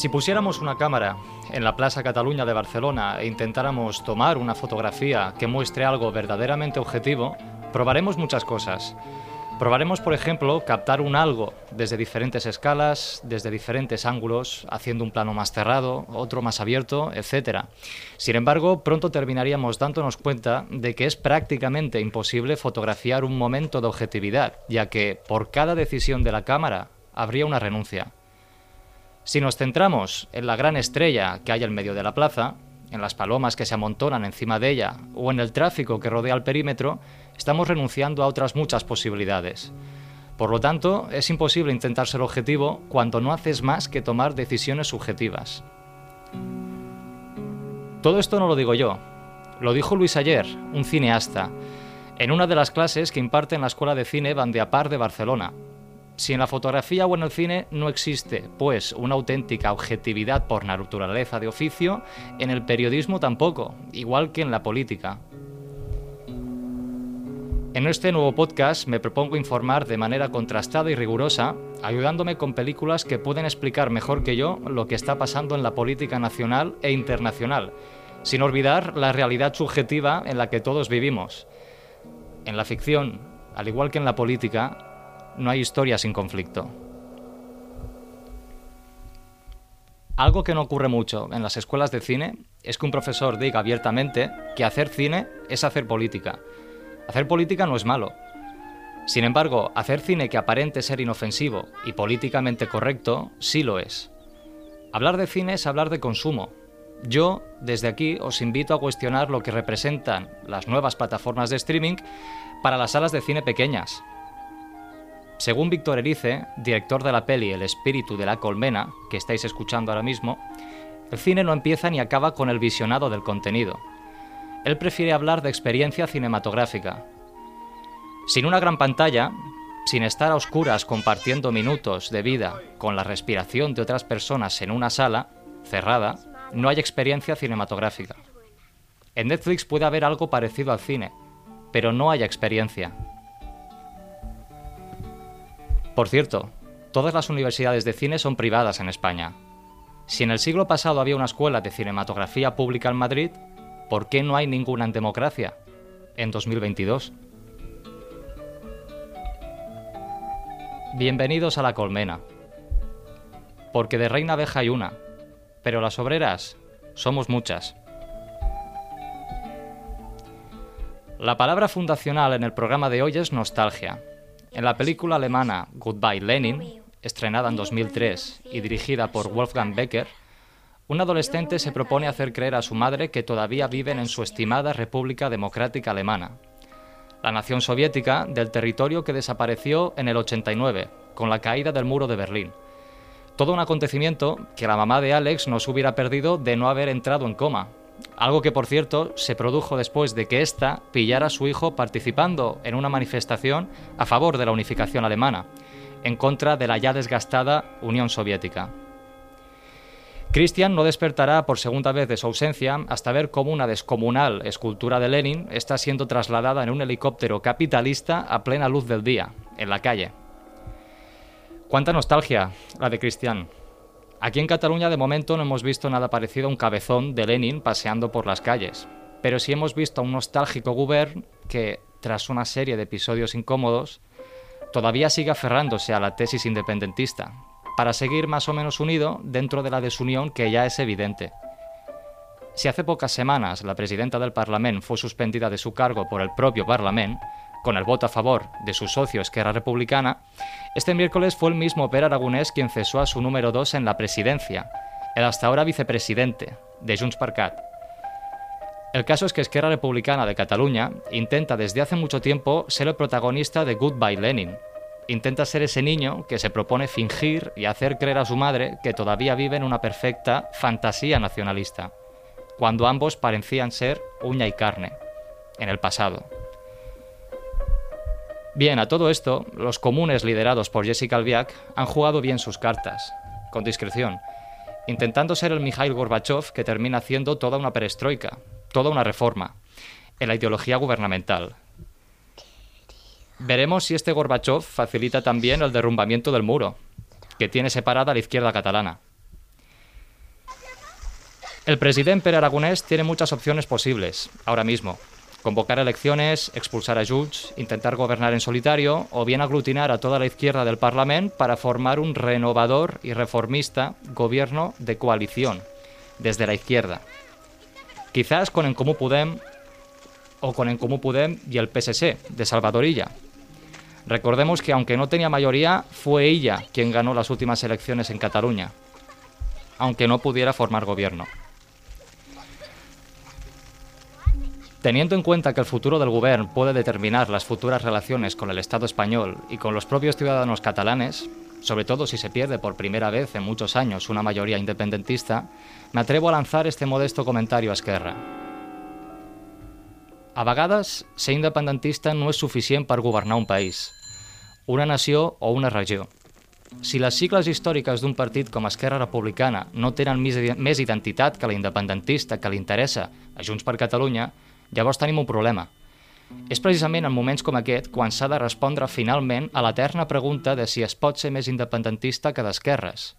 Si pusiéramos una cámara en la Plaza Cataluña de Barcelona e intentáramos tomar una fotografía que muestre algo verdaderamente objetivo, probaremos muchas cosas. Probaremos, por ejemplo, captar un algo desde diferentes escalas, desde diferentes ángulos, haciendo un plano más cerrado, otro más abierto, etc. Sin embargo, pronto terminaríamos dándonos cuenta de que es prácticamente imposible fotografiar un momento de objetividad, ya que por cada decisión de la cámara habría una renuncia. Si nos centramos en la gran estrella que hay en medio de la plaza, en las palomas que se amontonan encima de ella o en el tráfico que rodea el perímetro, estamos renunciando a otras muchas posibilidades. Por lo tanto, es imposible intentar ser objetivo cuando no haces más que tomar decisiones subjetivas. Todo esto no lo digo yo, lo dijo Luis Ayer, un cineasta, en una de las clases que imparte en la Escuela de Cine Van de Apar de Barcelona, si en la fotografía o en el cine no existe, pues, una auténtica objetividad por naturaleza de oficio, en el periodismo tampoco, igual que en la política. En este nuevo podcast me propongo informar de manera contrastada y rigurosa, ayudándome con películas que pueden explicar mejor que yo lo que está pasando en la política nacional e internacional, sin olvidar la realidad subjetiva en la que todos vivimos. En la ficción, al igual que en la política, no hay historia sin conflicto. Algo que no ocurre mucho en las escuelas de cine es que un profesor diga abiertamente que hacer cine es hacer política. Hacer política no es malo. Sin embargo, hacer cine que aparente ser inofensivo y políticamente correcto sí lo es. Hablar de cine es hablar de consumo. Yo, desde aquí, os invito a cuestionar lo que representan las nuevas plataformas de streaming para las salas de cine pequeñas, según Víctor Erice, director de la peli El espíritu de la colmena, que estáis escuchando ahora mismo, el cine no empieza ni acaba con el visionado del contenido. Él prefiere hablar de experiencia cinematográfica. Sin una gran pantalla, sin estar a oscuras compartiendo minutos de vida con la respiración de otras personas en una sala cerrada, no hay experiencia cinematográfica. En Netflix puede haber algo parecido al cine, pero no hay experiencia. Por cierto, todas las universidades de cine son privadas en España. Si en el siglo pasado había una escuela de cinematografía pública en Madrid, ¿por qué no hay ninguna en democracia en 2022? Bienvenidos a la colmena. Porque de reina abeja hay una, pero las obreras somos muchas. La palabra fundacional en el programa de hoy es nostalgia. En la película alemana Goodbye Lenin, estrenada en 2003 y dirigida por Wolfgang Becker, un adolescente se propone hacer creer a su madre que todavía viven en su estimada República Democrática Alemana, la nación soviética del territorio que desapareció en el 89, con la caída del muro de Berlín. Todo un acontecimiento que la mamá de Alex no se hubiera perdido de no haber entrado en coma, algo que, por cierto, se produjo después de que ésta pillara a su hijo participando en una manifestación a favor de la unificación alemana, en contra de la ya desgastada Unión Soviética. Christian no despertará por segunda vez de su ausencia hasta ver cómo una descomunal escultura de Lenin está siendo trasladada en un helicóptero capitalista a plena luz del día, en la calle. Cuánta nostalgia la de Christian. Aquí en Cataluña de momento no hemos visto nada parecido a un cabezón de Lenin paseando por las calles, pero sí hemos visto a un nostálgico gobierno que, tras una serie de episodios incómodos, todavía sigue aferrándose a la tesis independentista, para seguir más o menos unido dentro de la desunión que ya es evidente. Si hace pocas semanas la presidenta del Parlamento fue suspendida de su cargo por el propio Parlamento, con el voto a favor de su socio Esquerra Republicana, este miércoles fue el mismo Per Aragonés quien cesó a su número 2 en la presidencia, el hasta ahora vicepresidente de Junts per Cat. El caso es que Esquerra Republicana de Cataluña intenta desde hace mucho tiempo ser el protagonista de Goodbye Lenin. Intenta ser ese niño que se propone fingir y hacer creer a su madre que todavía vive en una perfecta fantasía nacionalista, cuando ambos parecían ser uña y carne, en el pasado. Bien, a todo esto, los comunes liderados por Jessica Albiac han jugado bien sus cartas, con discreción, intentando ser el Mikhail Gorbachev que termina haciendo toda una perestroika, toda una reforma en la ideología gubernamental. Veremos si este Gorbachev facilita también el derrumbamiento del muro, que tiene separada a la izquierda catalana. El presidente Aragonés tiene muchas opciones posibles ahora mismo. Convocar elecciones, expulsar a Junts, intentar gobernar en solitario o bien aglutinar a toda la izquierda del Parlamento para formar un renovador y reformista gobierno de coalición desde la izquierda. Quizás con En Comú Podem o con En Comú Podem y el PSC de Salvador Illa. Recordemos que aunque no tenía mayoría, fue ella quien ganó las últimas elecciones en Cataluña, aunque no pudiera formar gobierno. Teniendo en cuenta que el futuro del gobierno puede determinar las futuras relaciones con el Estado español y con los propios ciudadanos catalanes, sobre todo si se pierde por primera vez en muchos años una mayoría independentista, me atrevo a lanzar este modesto comentario a Esquerra. A vegades, ser independentista no és suficient per governar un país, una nació o una regió. Si les sigles històriques d'un partit com Esquerra Republicana no tenen més identitat que la independentista que li interessa a Junts per Catalunya, llavors tenim un problema – és precisament en moments com aquest quan s'ha de respondre finalment a l'eterna pregunta de si es pot ser més independentista que d'esquerres.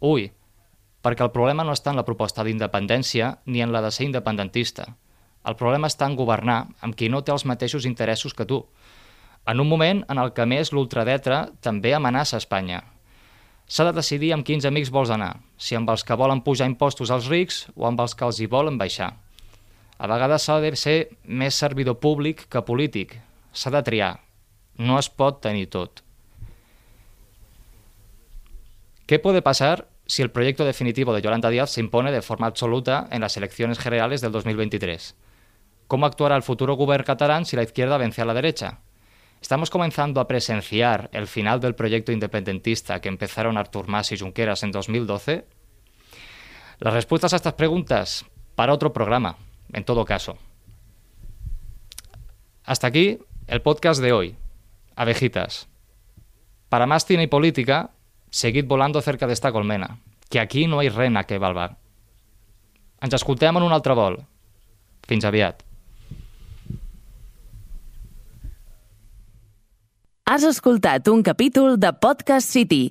Ui, perquè el problema no està en la proposta d'independència ni en la de ser independentista. El problema està en governar amb qui no té els mateixos interessos que tu. En un moment en el que més l'ultradetra també amenaça Espanya. S'ha de decidir amb quins amics vols anar, si amb els que volen pujar impostos als rics o amb els que els hi volen baixar. A vegades s'ha de ser més servidor públic que polític. S'ha de. No es pot tenir tot. ¿Qué puede pasar si el proyecto definitivo de Yolanda Díaz se impone de forma absoluta en las elecciones generales del 2023? ¿Cómo actuará el futuro gobierno catalán si la izquierda vence a la derecha? ¿Estamos comenzando a presenciar el final del proyecto independentista que empezaron Artur Mas y Junqueras en 2012? Las respuestas a estas preguntas para otro programa en todo caso. Hasta aquí el podcast de hoy. Abejitas. Para más cine y política, seguid volando cerca de esta colmena, que aquí no hay rena que valvar. Ens escoltem en un altre vol. Fins aviat. Has escoltat un capítol de Podcast City,